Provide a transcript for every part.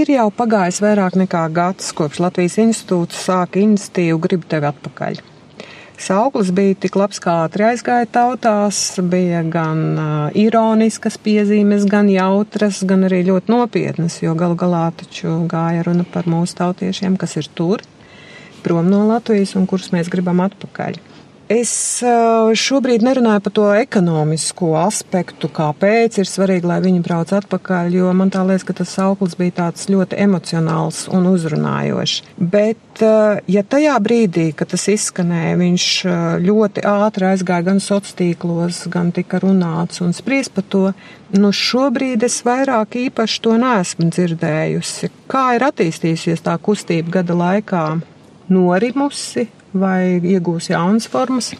ir jau pagājis vairāk nekā gads, kopš Latvijas institūts sāka iniciatīvu Gribu tevi atpakaļ. Sauklis bija tik labs, kā ātri aizgāja tautās, bija gan uh, ironiskas piezīmes, gan jautras, gan arī ļoti nopietnas, jo galu galā taču gāja runa par mūsu tautiešiem, kas ir tur, prom no Latvijas un kurus mēs gribam atpakaļ. Es šobrīd nerunāju par to ekonomisko aspektu, kāpēc ir svarīgi, lai viņi brauc atpakaļ, jo man tā liekas, ka tas sauklis bija tāds ļoti emocionāls un uzrunājošs. Bet, ja tajā brīdī, kad tas izskanēja, viņš ļoti ātri aizgāja gan sociālos tīklos, gan tika runāts un spriest par to, nu šobrīd es vairāk īpaši to neesmu dzirdējusi. Kā ir attīstījusies tā kustība gada laikā? Norimusi, vai iegūs jaunas formas?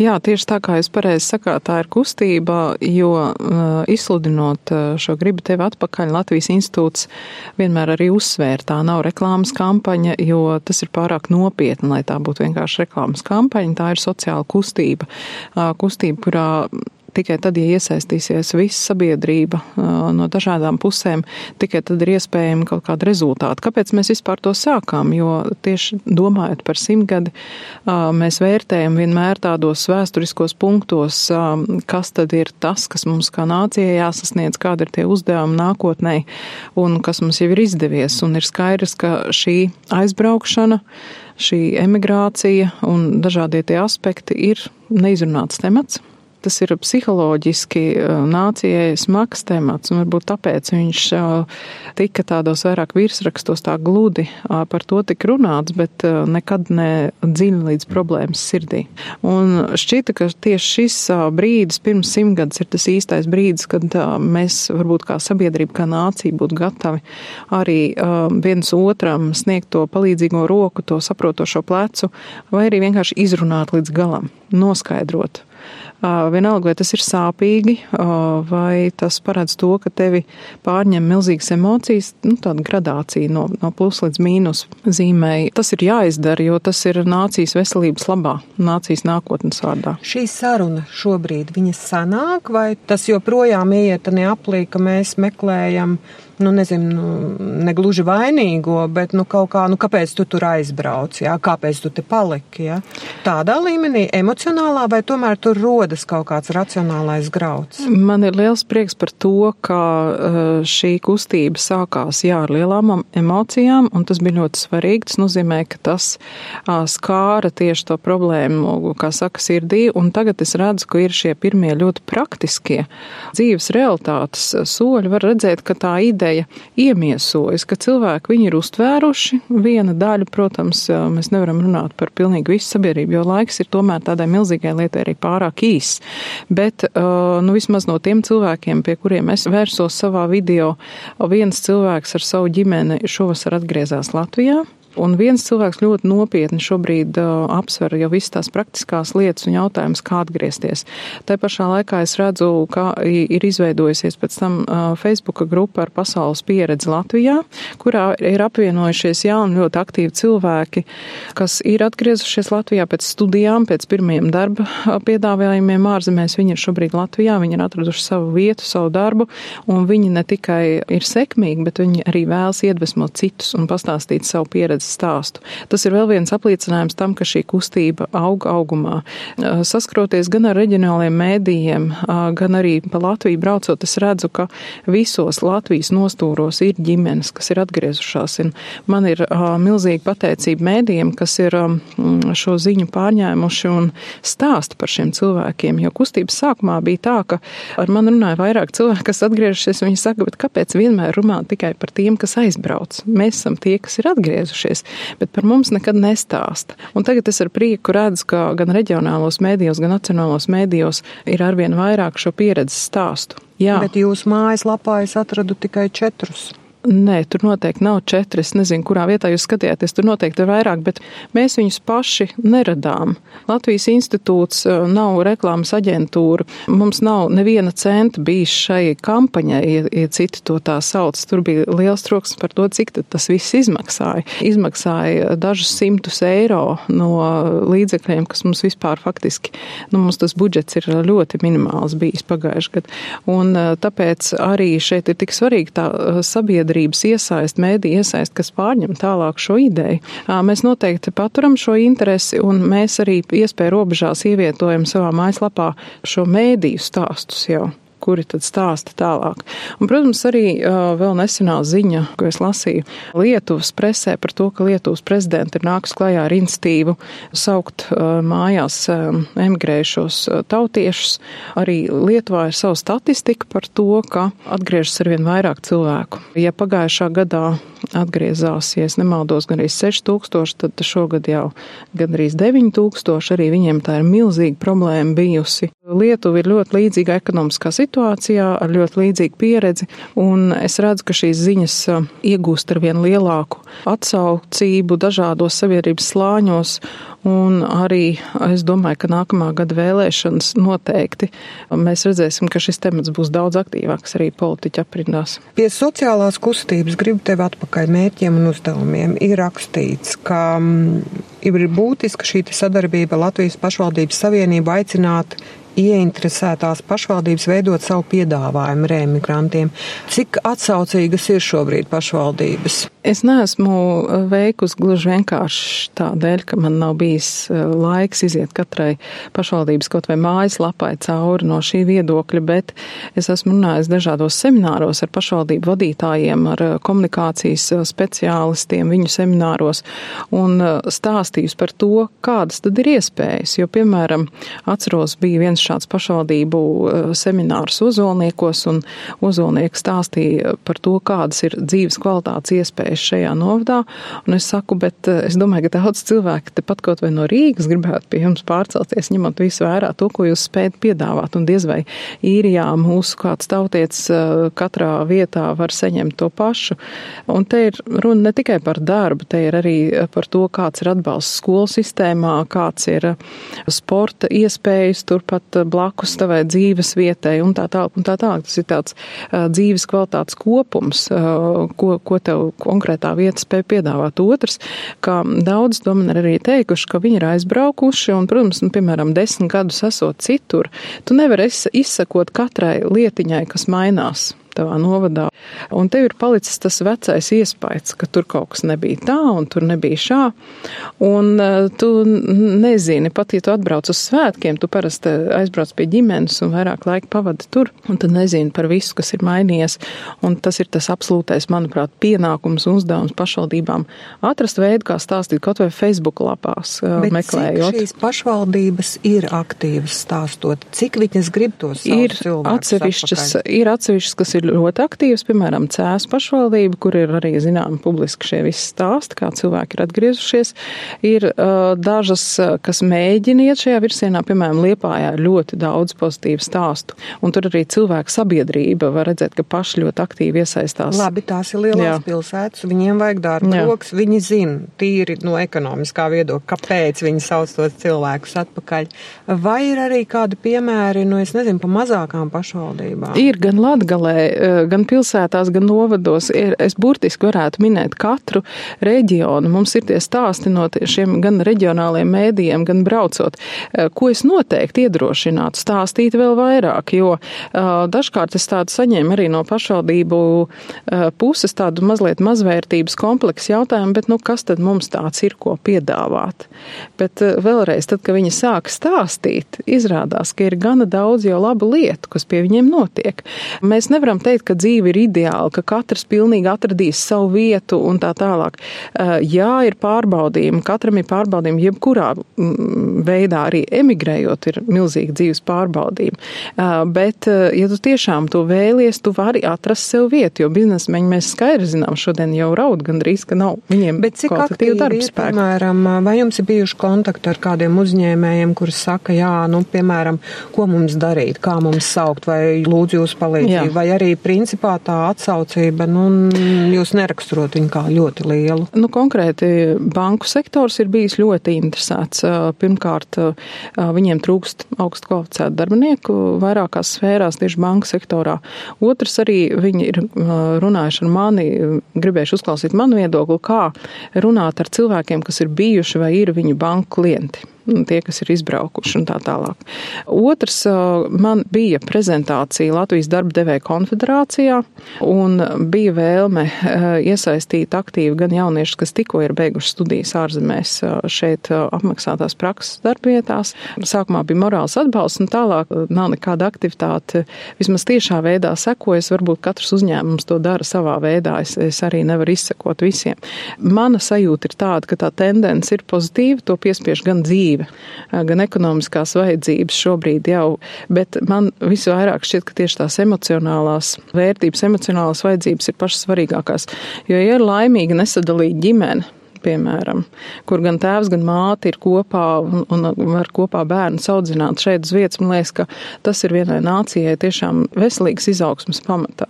Jā, tieši tā kā jūs pareizi sakāt, tā ir kustība, jo uh, izsludinot uh, šo gribu tevi atpakaļ, Latvijas institūts vienmēr arī uzsvēra, tā nav reklāmas kampaņa, jo tas ir pārāk nopietni, lai tā būtu vienkārši reklāmas kampaņa, tā ir sociāla kustība, uh, kustība, kurā tikai tad, ja iesaistīsies visa sabiedrība no dažādām pusēm, tikai tad ir iespējami kaut kāda rezultāta. Kāpēc mēs vispār to sākām? Jo tieši domājot par simtgadi, mēs vērtējam vienmēr tādos vēsturiskos punktos, kas tad ir tas, kas mums kā nācijai jāsasniedz, kādi ir tie uzdevumi nākotnē un kas mums jau ir izdevies. Un ir skaidrs, ka šī aizbraukšana, šī emigrācija un dažādie tie aspekti ir neizrunāts temats tas ir psiholoģiski nācijai smags temats, un varbūt tāpēc viņš tika tādos vairāk virsrakstos tā gludi par to tik runāts, bet nekad ne dziļi līdz problēmas sirdī. Un šķita, ka tieši šis brīdis pirms simtgadus ir tas īstais brīdis, kad mēs varbūt kā sabiedrība, kā nācija būtu gatavi arī viens otram sniegt to palīdzīgo roku, to saprotošo plecu, vai arī vienkārši izrunāt līdz galam, noskaidrot. Vienalga, vai tas ir sāpīgi, vai tas paredz to, ka tevi pārņem milzīgas emocijas, nu, tāda gradācija no, no plus līdz mīnus zīmēji. Tas ir jāizdara, jo tas ir nācijas veselības labā, nācijas nākotnes vārdā. Šī saruna šobrīd viņa sanāk, vai tas joprojām iet neaplī, ka mēs meklējam nu, nezinu, nu, ne gluži vainīgo, bet, nu, kaut kā, nu, kāpēc tu tur aizbrauc, jā, kāpēc tu te paliki, jā. Tādā līmenī, emocionālā, vai tomēr tur rodas kaut kāds racionālais grauds? Man ir liels prieks par to, ka uh, šī kustība sākās, jā, ar lielām emocijām, un tas bija ļoti svarīgi. Tas nozīmē, ka tas uh, skāra tieši to problēmu, kā saka, sirdī, un tagad es redzu, ka ir šie pirmie ļoti praktiskie dzīves realitātes soļi. Var redzēt, ka tā ideja ideja iemiesojas, ka cilvēki viņu ir uztvēruši. Viena daļa, protams, mēs nevaram runāt par pilnīgi visu sabiedrību, jo laiks ir tomēr tādai milzīgai lietai arī pārāk īs. Bet, nu, vismaz no tiem cilvēkiem, pie kuriem es vērsos savā video, viens cilvēks ar savu ģimeni šovasar atgriezās Latvijā. Un viens cilvēks ļoti nopietni šobrīd uh, apsver jau visas tās praktiskās lietas un jautājums, kā atgriezties. Tā pašā laikā es redzu, ka ir izveidojusies pēc tam uh, Facebooka grupa ar pasaules pieredzi Latvijā, kurā ir apvienojušies jauni ļoti aktīvi cilvēki, kas ir atgriezušies Latvijā pēc studijām, pēc pirmajiem darba piedāvājumiem ārzemēs. Viņi ir šobrīd Latvijā, viņi ir atraduši savu vietu, savu darbu, un viņi ne tikai ir sekmīgi, bet viņi arī vēlas iedvesmot citus un pastāstīt savu pieredzi stāstu. Tas ir vēl viens apliecinājums tam, ka šī kustība aug augumā. Saskroties gan ar reģionāliem mēdījiem, gan arī pa Latviju braucot, es redzu, ka visos Latvijas nostūros ir ģimenes, kas ir atgriezušās. Un man ir milzīga pateicība mēdījiem, kas ir šo ziņu pārņēmuši un stāsta par šiem cilvēkiem. Jo kustības sākumā bija tā, ka ar mani runāja vairāk cilvēku, kas atgriežušies. Viņi saka, bet kāpēc vienmēr runā tikai par tiem, kas aizbrauc? Mēs esam tie, kas ir atgriezušies darbojas, bet par mums nekad nestāsta. Un tagad es ar prieku redzu, ka gan reģionālos mēdījos, gan nacionālos mēdījos ir arvien vairāk šo pieredzes stāstu. Jā. Bet jūsu mājaslapā es atradu tikai četrus. Nē, tur noteikti nav četri. Es nezinu, kurā vietā jūs skatījāties. Tur noteikti ir vairāk, bet mēs viņus paši neradām. Latvijas institūts eh, nav reklāmas aģentūra. Mums nav neviena centa bijis šai kampaņai, ja, ja citi to tā sauc. Tur bija liels troksnis par to, cik tas viss izmaksāja. Izmaksāja dažus simtus eiro no līdzekļiem, kas mums vispār faktiski, nu, mums tas budžets ir ļoti minimāls bijis pagājuši gadu. Un eh, tāpēc arī šeit ir tik svarīgi tā eh, sabiedrība sabiedrības iesaist, mēdī iesaist, kas pārņem tālāk šo ideju. Mēs noteikti paturam šo interesi un mēs arī iespēju robežās ievietojam savā mājaslapā šo mēdīju stāstus jau kuri tad stāsta tālāk. Un, protams, arī uh, vēl nesenā ziņa, ko es lasīju Lietuvas presē par to, ka Lietuvas prezidenta ir nākus klajā ar institīvu saukt uh, mājās uh, emigrējušos uh, tautiešus. Arī Lietuvā ir savu statistiku par to, ka atgriežas arvien vairāk cilvēku. Ja pagājušā gadā atgriezās, ja es nemaldos, gan arī 6000, tad šogad jau gandrīz 9000. Arī viņiem tā ir milzīga problēma bijusi. Lietuva ir ļoti līdzīga ekonomiskā situācijā, ar ļoti līdzīgu pieredzi, un es redzu, ka šīs ziņas iegūst ar vien lielāku atsaucību dažādos sabiedrības slāņos, Un arī es domāju, ka nākamā gada vēlēšanas noteikti mēs redzēsim, ka šis temats būs daudz aktīvāks arī politiķu aprindās. Pie sociālās kustības gribu tevi atpakaļ mērķiem un uzdevumiem. Ir rakstīts, ka ir būtiska šī sadarbība Latvijas pašvaldības savienību aicināt ieinteresētās pašvaldības veidot savu piedāvājumu remigrantiem. Cik atsaucīgas ir šobrīd pašvaldības? Es neesmu uh, veikusi gluži vienkārši tādēļ, ka man nav bijis uh, laiks iziet katrai pašvaldības kaut vai mājaslapai cauri no šī viedokļa, bet es esmu runājis dažādos semināros ar pašvaldību vadītājiem, ar uh, komunikācijas speciālistiem viņu semināros un stāstījus par to, kādas tad ir iespējas. Jo, piemēram, atceros, bija viens šāds pašvaldību seminārs Ozolniekos un Ozolnieks stāstīja par to, kādas ir dzīves kvalitātes iespējas iespējas šajā novadā. Un es saku, bet eh, es domāju, ka daudz cilvēku tepat kaut vai no Rīgas gribētu pie jums pārcelties, ņemot visu vērā to, ko jūs spējat piedāvāt. Un diez vai īrijā mūsu kāds tautietis eh, katrā vietā var saņemt to pašu. Un te ir runa ne tikai par darbu, te ir arī par to, kāds ir atbalsts skolu sistēmā, kāds ir sporta iespējas turpat blakus tavai dzīves vietai un tā tālāk. Tā tālāk. Tas ir tāds dzīves kvalitātes kopums, ko, ko tev konkrētā vieta spēja piedāvāt. Otrs, ka daudz to man ir arī teikuši, ka viņi ir aizbraukuši un, protams, nu, piemēram, desmit gadus esot citur, tu nevari izsakot katrai lietiņai, kas mainās tavā novadā. Un tev ir palicis tas vecais iespējas, ka tur kaut kas nebija tā un tur nebija šā. Un uh, tu nezini, pat ja tu atbrauc uz svētkiem, tu parasti aizbrauc pie ģimenes un vairāk laika pavadi tur, un tad nezini par visu, kas ir mainījies. Un tas ir tas absolūtais, manuprāt, pienākums un uzdevums pašvaldībām atrast veidu, kā stāstīt kaut vai Facebook lapās, uh, Bet meklējot. Cik šīs pašvaldības ir aktīvas stāstot, cik viņas grib tos ir atsevišķas, atpakaļ? ir atsevišķas, kas ir ļoti aktīvs, piemēram, Cēs pašvaldība, kur ir arī zinām publiski šie visi stāsti, kā cilvēki ir atgriezušies. Ir uh, dažas, kas mēģina iet šajā virsienā, piemēram, Liepājā ir ļoti daudz pozitīvu stāstu. Un tur arī cilvēku sabiedrība var redzēt, ka paši ļoti aktīvi iesaistās. Labi, tās ir lielās Jā. pilsētas, viņiem vajag darba rokas, viņi zina tīri no ekonomiskā viedokļa, kāpēc viņi sauc tos cilvēkus atpakaļ. Vai ir arī kādi piemēri, nu, es nezinu, pa mazākām pašvaldībām? Ir gan Latgalē, gan pilsētās, gan novados ir, es burtiski varētu minēt katru reģionu. Mums ir tie stāsti no šiem gan reģionāliem mēdījiem, gan braucot, eh, ko es noteikti iedrošinātu stāstīt vēl vairāk, jo eh, dažkārt es tādu saņēmu arī no pašvaldību puses tādu mazliet mazvērtības kompleksu jautājumu, bet nu kas tad mums tāds ir, ko piedāvāt? Bet vēlreiz, tad, kad viņi sāk stāstīt, izrādās, ka ir gana daudz jau labu lietu, kas pie viņiem notiek. Mēs nevaram teikt, ka dzīve ir ideāla, ka katrs pilnīgi atradīs savu vietu un tā tālāk. Eh, jā, ir pārbaudījumi, katram ir pārbaudījumi, jebkurā mm, veidā arī emigrējot ir milzīgi dzīves pārbaudījumi. Eh, bet, eh, ja tu tiešām to vēlies, tu vari atrast sev vietu, jo biznesmeņi mēs skaidri zinām, šodien jau raud gandrīz, ka nav viņiem Bet cik aktīvi ir, piemēram, vai jums ir bijuši kontakti ar kādiem uzņēmējiem, kuri saka, jā, nu, piemēram, ko mums darīt, kā mums saukt, vai lūdzu jūs palīdzību, vai arī principā tā atsaucība, nu, jūs neraksturot viņu kā ļoti lielu. Nu, konkrēti banku sektors ir bijis ļoti interesēts. Pirmkārt, viņiem trūkst augstu kvalificētu darbinieku vairākās sfērās, tieši banku sektorā. Otrs arī viņi ir runājuši ar mani, gribējuši uzklausīt manu viedokli, kā runāt ar cilvēkiem, kas ir bijuši vai ir viņu banku klienti. Tie, kas ir izbraukuši un tā tālāk. Otrs, man bija prezentācija Latvijas darba devēja konfederācijā un bija vēlme iesaistīt aktīvi gan jauniešus, kas tikko ir beiguši studijas ārzemēs šeit apmaksātās prakses darbietās. Sākumā bija morāls atbalsts un tālāk nav nekāda aktivitāte. Vismaz tiešā veidā sekojas, varbūt katrs uzņēmums to dara savā veidā. Es, es arī nevaru izsekot visiem. Mana sajūta ir tāda, ka tā tendence ir pozitīva, to piespiež gan dzīve, gan ekonomiskās vajadzības šobrīd jau, bet man visvairāk šķiet, ka tieši tās emocionālās vērtības, emocionālās vajadzības ir pašas svarīgākās. Jo, ja ir laimīga, nesadalīta ģimene, piemēram, kur gan tēvs, gan māte ir kopā un, un var kopā bērnu audzināt šeit uz vietas, man liekas, ka tas ir vienai nācijai tiešām veselīgas izaugsmas pamatā.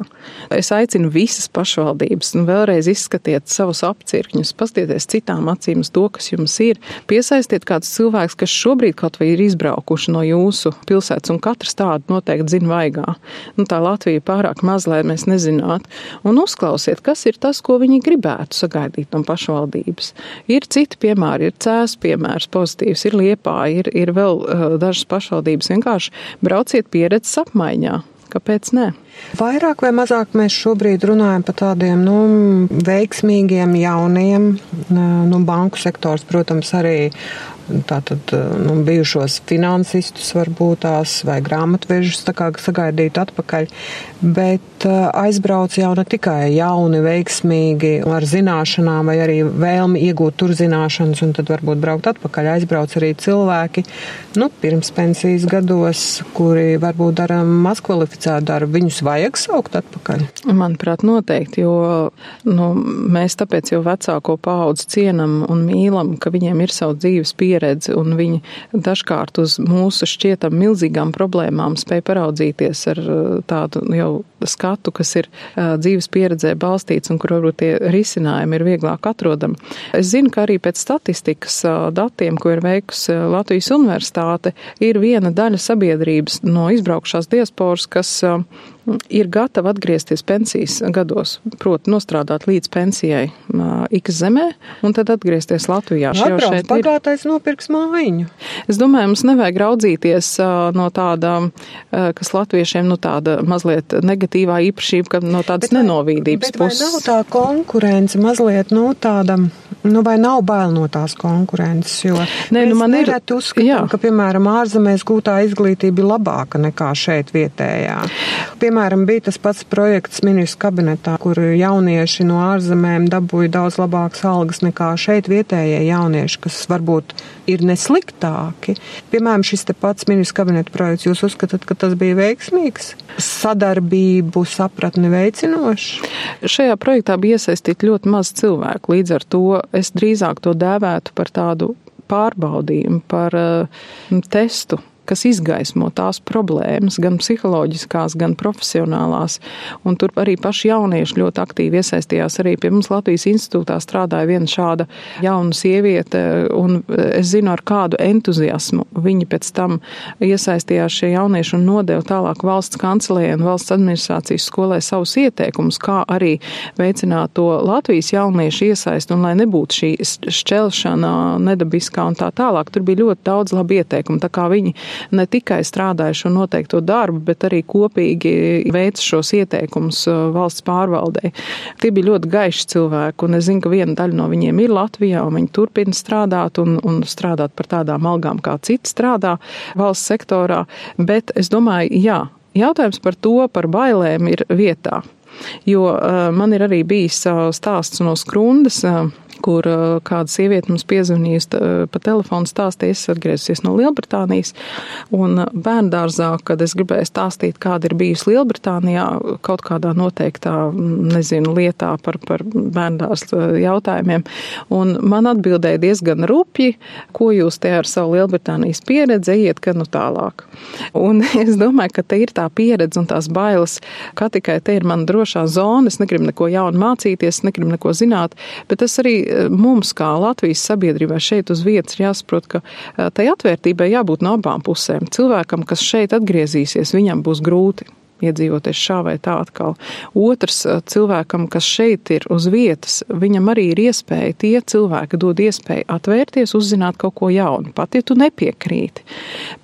Es aicinu visas pašvaldības un vēlreiz izskatiet savus apcirkņus, pastieties citām acīm uz to, kas jums ir, piesaistiet kādus cilvēkus, kas šobrīd kaut vai ir izbraukuši no jūsu pilsētas, un katrs tādu noteikti zina vaigā. Nu, tā Latvija pārāk maz, lai mēs nezinātu, un uzklausiet, kas ir tas, ko viņi gribētu sagaidīt no pašvaldības vērtības. Ir citi piemēri, ir cēs piemērs pozitīvs, ir liepā, ir, ir vēl uh, dažas pašvaldības. Vienkārši brauciet pieredzes apmaiņā. Kāpēc ne? Vairāk vai mazāk mēs šobrīd runājam par tādiem nu, veiksmīgiem, jauniem, nu, banku sektors, protams, arī tātad nu, bijušos finansistus varbūt tās vai grāmatvežus tā kā sagaidīt atpakaļ, bet aizbrauc jau ne tikai jauni, veiksmīgi ar zināšanām vai arī vēlmi iegūt tur zināšanas un tad varbūt braukt atpakaļ. Aizbrauc arī cilvēki, nu, pirms pensijas gados, kuri varbūt dara mazkvalificētu darbu. Viņus vajag saukt atpakaļ? Manuprāt, noteikti, jo nu, mēs tāpēc jau vecāko paudzi cienam un mīlam, ka viņiem ir savu dzīves pieredze pieredzi, un viņi dažkārt uz mūsu šķietam milzīgām problēmām spēj paraudzīties ar uh, tādu jau skatu, kas ir dzīves pieredzē balstīts un kur varbūt tie risinājumi ir vieglāk atrodami. Es zinu, ka arī pēc statistikas datiem, ko ir veikusi Latvijas universitāte, ir viena daļa sabiedrības no izbraukšās diasporas, kas ir gatava atgriezties pensijas gados, proti nostrādāt līdz pensijai X zemē un tad atgriezties Latvijā. Atbrauc, bagātais nopirks mājiņu. Es domāju, mums nevajag raudzīties no tāda, kas latviešiem, nu tāda mazliet negatīvā īpašība, ka no tādas bet nenovīdības bet puses. Nav tā konkurence mazliet, nu tāda, nu vai nav bail no tās konkurences, jo Nē, nu man ir uzskatām, ka, piemēram, ārzemēs gūtā izglītība ir labāka nekā šeit vietējā. Piemēram, bija tas pats projekts ministrs kabinetā, kur jaunieši no ārzemēm dabūja daudz labākas algas nekā šeit vietējie jaunieši, kas varbūt ir nesliktāki. Piemēram, šis te pats ministrs kabineta projekts, jūs uzskatāt, ka tas bija veiksmīgs? Sadarbību sapratni veicinoši? Šajā projektā bija iesaistīti ļoti maz cilvēku, līdz ar to es drīzāk to dēvētu par tādu pārbaudījumu, par uh, testu kas izgaismo tās problēmas, gan psiholoģiskās, gan profesionālās. Un tur arī paši jaunieši ļoti aktīvi iesaistījās. Arī pie mums Latvijas institūtā strādāja viena šāda jauna sieviete, un es zinu, ar kādu entuziasmu viņi pēc tam iesaistījās šie jaunieši un nodeva tālāk valsts kancelē un valsts administrācijas skolē savus ieteikumus, kā arī veicināt to Latvijas jauniešu iesaistu, un lai nebūtu šī šķelšana nedabiskā un tā tālāk. Tur bija ļoti daudz labi ieteikumu. Tā kā viņi ne tikai strādāja šo noteikto darbu, bet arī kopīgi veica šos ieteikumus uh, valsts pārvaldei. Tie bija ļoti gaiši cilvēki, un es zinu, ka viena daļa no viņiem ir Latvijā, un viņi turpina strādāt un, un strādāt par tādām algām, kā citi strādā valsts sektorā. Bet es domāju, jā, jautājums par to, par bailēm ir vietā. Jo uh, man ir arī bijis uh, stāsts no skrundas. Uh, kur uh, kāda sieviete mums piezvanīja pa telefonu stāstīja, es atgriezusies no Lielbritānijas, un uh, bērndārzā, kad es gribēju stāstīt, kāda ir bijusi Lielbritānijā, kaut kādā noteiktā, mm, nezinu, lietā par, par bērndārs uh, jautājumiem, un man atbildēja diezgan rupji, ko jūs te ar savu Lielbritānijas pieredzi ejiet, ka nu tālāk. Un es domāju, ka te ir tā pieredze un tās bailes, ka tikai te ir mana drošā zona, es negribu neko jaunu mācīties, negribu neko zināt, bet tas arī mums, kā Latvijas sabiedrībai šeit uz vietas, ir jāsaprot, ka tai atvērtībai jābūt no abām pusēm. Cilvēkam, kas šeit atgriezīsies, viņam būs grūti. Iedzīvoties šā vai tā atkal. Otrs cilvēkam, kas šeit ir uz vietas, viņam arī ir iespēja, tie cilvēki dod iespēju atvērties, uzzināt kaut ko jaunu. Pat ja tu nepiekrīti,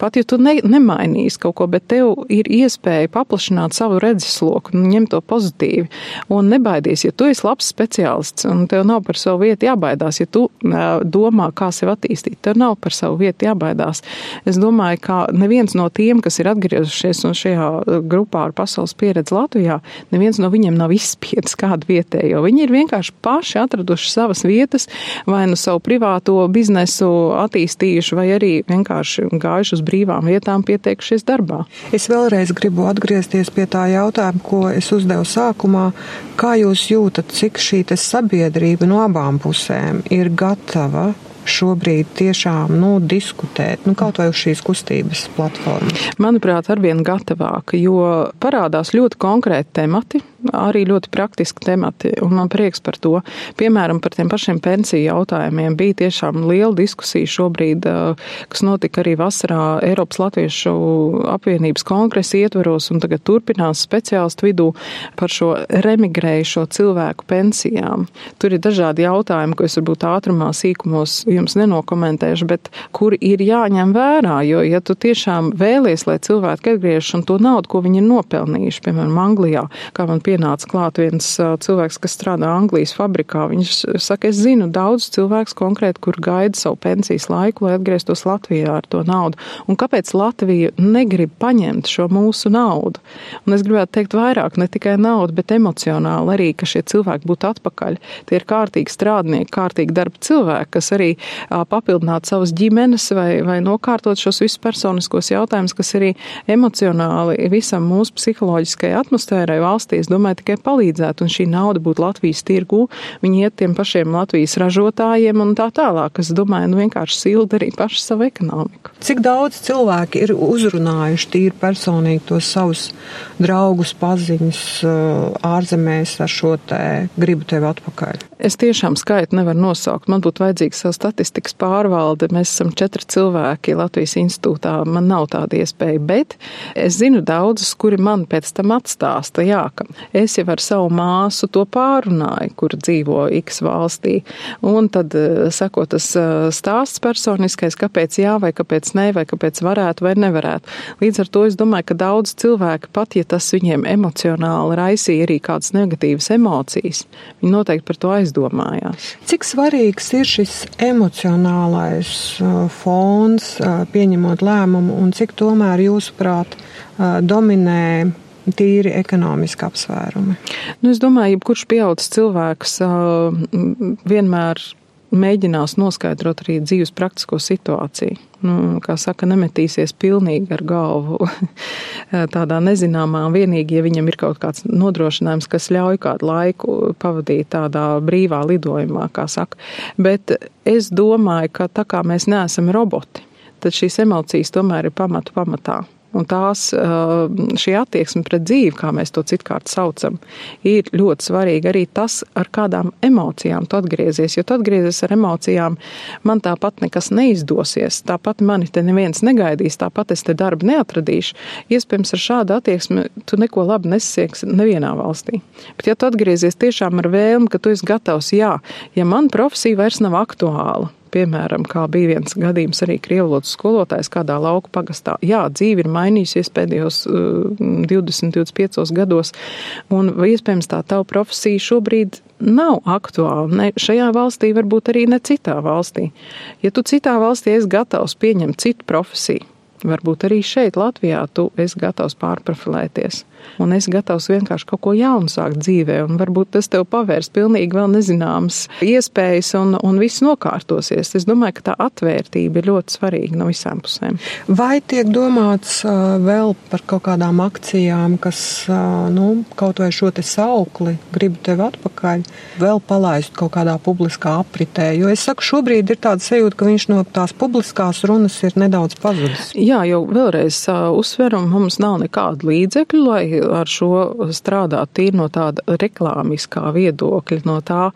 pat ja tu ne, nemainīsi kaut ko, bet tev ir iespēja paplašināt savu redzesloku, ņemt to pozitīvi un nebaidies, ja tu esi labs speciālists un tev nav par savu vietu jābaidās, ja tu domā, kā sevi attīstīt, tev nav par savu vietu jābaidās. Es domāju, ka neviens no tiem, kas ir atgriezušies un šajā grupā ar pasaules pieredzi Latvijā, neviens no viņiem nav izspiedis kādu vietējo. Viņi ir vienkārši paši atraduši savas vietas, vai nu savu privāto biznesu attīstījuši, vai arī vienkārši gājuši uz brīvām vietām, pieteikušies darbā. Es vēlreiz gribu atgriezties pie tā jautājuma, ko es uzdevu sākumā. Kā jūs jūtat, cik šī sabiedrība no abām pusēm ir gatava šobrīd tiešām nu, diskutēt, nu, kaut vai uz šīs kustības platformas? Manuprāt, arvien gatavāk, jo parādās ļoti konkrēti temati, arī ļoti praktiski temati, un man prieks par to. Piemēram, par tiem pašiem pensiju jautājumiem bija tiešām liela diskusija šobrīd, kas notika arī vasarā Eiropas Latviešu apvienības kongresa ietveros, un tagad turpinās speciālistu vidū par šo remigrējušo cilvēku pensijām. Tur ir dažādi jautājumi, ko es varbūt ātrumā sīkumos jums nenokomentēšu, bet kuri ir jāņem vērā, jo, ja tu tiešām vēlies, lai cilvēki atgriežas un to naudu, ko viņi ir nopelnījuši, piemēram, Anglijā, kā man pienāca klāt viens cilvēks, kas strādā Anglijas fabrikā, viņš saka, es zinu daudz cilvēks konkrēti, kur gaida savu pensijas laiku, lai atgrieztos Latvijā ar to naudu. Un kāpēc Latvija negrib paņemt šo mūsu naudu? Un es gribētu teikt vairāk, ne tikai naudu, bet emocionāli arī, ka šie cilvēki būtu atpakaļ. Tie ir kārtīgi strādnieki, kārtīgi darba cilvēki, kas arī papildināt savas ģimenes vai, vai nokārtot šos visus personiskos jautājumus, kas arī emocionāli visam mūsu psiholoģiskajai atmosfērai valstī, es domāju, tikai palīdzētu, un šī nauda būtu Latvijas tirgū, viņi iet tiem pašiem Latvijas ražotājiem un tā tālāk. Es domāju, nu vienkārši silda arī pašu savu ekonomiku. Cik daudz cilvēki ir uzrunājuši tīri personīgi tos savus draugus, paziņas ārzemēs ar šo te gribu tevi atpakaļ? Es tiešām skaitu nevaru nosaukt. Man būtu vajadzīgs savu statistikas pārvalde. Mēs esam četri cilvēki Latvijas institūtā. Man nav tāda iespēja, bet es zinu daudzus, kuri man pēc tam atstāsta, jā, ka es jau ar savu māsu to pārunāju, kur dzīvo X valstī. Un tad eh, sako tas eh, stāsts personiskais, kāpēc jā, vai kāpēc nē, vai kāpēc varētu vai nevarētu. Līdz ar to es domāju, ka daudz cilvēki, pat ja tas viņiem emocionāli raisīja arī kādas negatīvas emocijas, viņi noteikti par to aizdomājās. Cik svarīgs ir šis emocionālais uh, fons, pieņemot lēmumu, un cik tomēr jūsuprāt dominē tīri ekonomiski apsvērumi? Nu, es domāju, jebkurš pieaugušs cilvēks vienmēr mēģinās noskaidrot arī dzīves praktisko situāciju. Nu, kā saka, nemetīsies pilnīgi ar galvu tādā nezināmā, vienīgi, ja viņam ir kaut kāds nodrošinājums, kas ļauj kādu laiku pavadīt tādā brīvā lidojumā, kā saka. Bet es domāju, ka tā kā mēs neesam roboti, tad šīs emocijas tomēr ir pamatu pamatā. Un tās, šī attieksme pret dzīvi, kā mēs to citkārt saucam, ir ļoti svarīga. Arī tas, ar kādām emocijām tu atgriezies. Jo tu atgriezies ar emocijām, man tāpat nekas neizdosies, tāpat mani te neviens negaidīs, tāpat es te darbu neatradīšu. Iespējams, ar šādu attieksmi tu neko labi nesasieksi nevienā valstī. Bet ja tu atgriezies tiešām ar vēlmi, ka tu esi gatavs, jā, ja man profesija vairs nav aktuāla, piemēram, kā bija viens gadījums arī krievlotas skolotājs kādā lauku pagastā. Jā, dzīve ir mainījusies pēdējos uh, 20, 25 gados, un iespējams tā tava profesija šobrīd nav aktuāla. Ne šajā valstī, varbūt arī ne citā valstī. Ja tu citā valstī esi gatavs pieņemt citu profesiju, varbūt arī šeit, Latvijā, tu esi gatavs pārprofilēties un esi gatavs vienkārši kaut ko jaunu sākt dzīvē, un varbūt tas tev pavērs pilnīgi vēl nezināmas iespējas, un, un viss nokārtosies. Es domāju, ka tā atvērtība ir ļoti svarīga no visām pusēm. Vai tiek domāts vēl par kaut kādām akcijām, kas, nu, kaut vai šo te saukli gribu tevi atpakaļ, vēl palaist kaut kādā publiskā apritē? Jo es saku, šobrīd ir tāda sajūta, ka viņš no tās publiskās runas ir nedaudz pazudis. Jā, jau vēlreiz uh, uzsveram, mums nav nekādu līdzekļu, lai ar šo strādāt tīri no tāda reklāmiskā viedokļa, no tā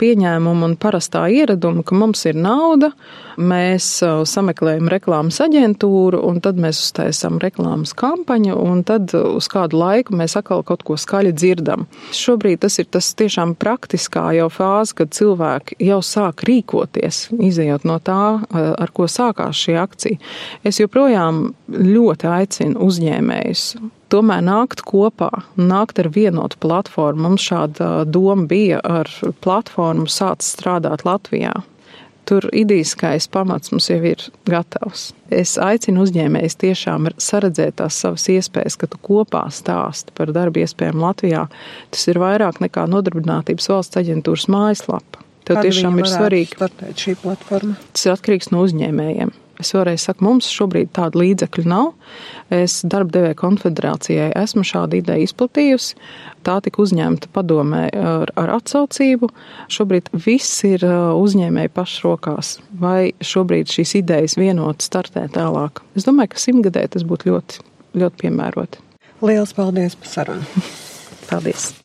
pieņēmuma un parastā ieraduma, ka mums ir nauda, mēs sameklējam reklāmas aģentūru un tad mēs uztaisām reklāmas kampaņu un tad uz kādu laiku mēs atkal kaut ko skaļi dzirdam. Šobrīd tas ir tas tiešām praktiskā jau fāze, kad cilvēki jau sāk rīkoties, izējot no tā, ar ko sākās šī akcija. Es joprojām ļoti aicinu uzņēmējus tomēr nākt kopā, nākt ar vienotu platformu. Mums šāda doma bija ar platformu sākt strādāt Latvijā. Tur idīskais pamats mums jau ir gatavs. Es aicinu uzņēmējus tiešām saredzēt tās savas iespējas, ka tu kopā stāsti par darba iespējām Latvijā. Tas ir vairāk nekā nodarbinātības valsts aģentūras mājaslapa. Tev Kad tiešām ir svarīgi. šī platforma. Tas ir atkarīgs no uzņēmējiem. Es vēlreiz saku, mums šobrīd tādu līdzekļu nav. Es darba devēja konfederācijai esmu šādu ideju izplatījusi. Tā tika uzņemta padomē ar, ar atsaucību. Šobrīd viss ir uh, uzņēmēji pašu rokās. Vai šobrīd šīs idejas vienot startē tālāk? Es domāju, ka simtgadē tas būtu ļoti, ļoti piemēroti. Lielas paldies par sarunu! Paldies!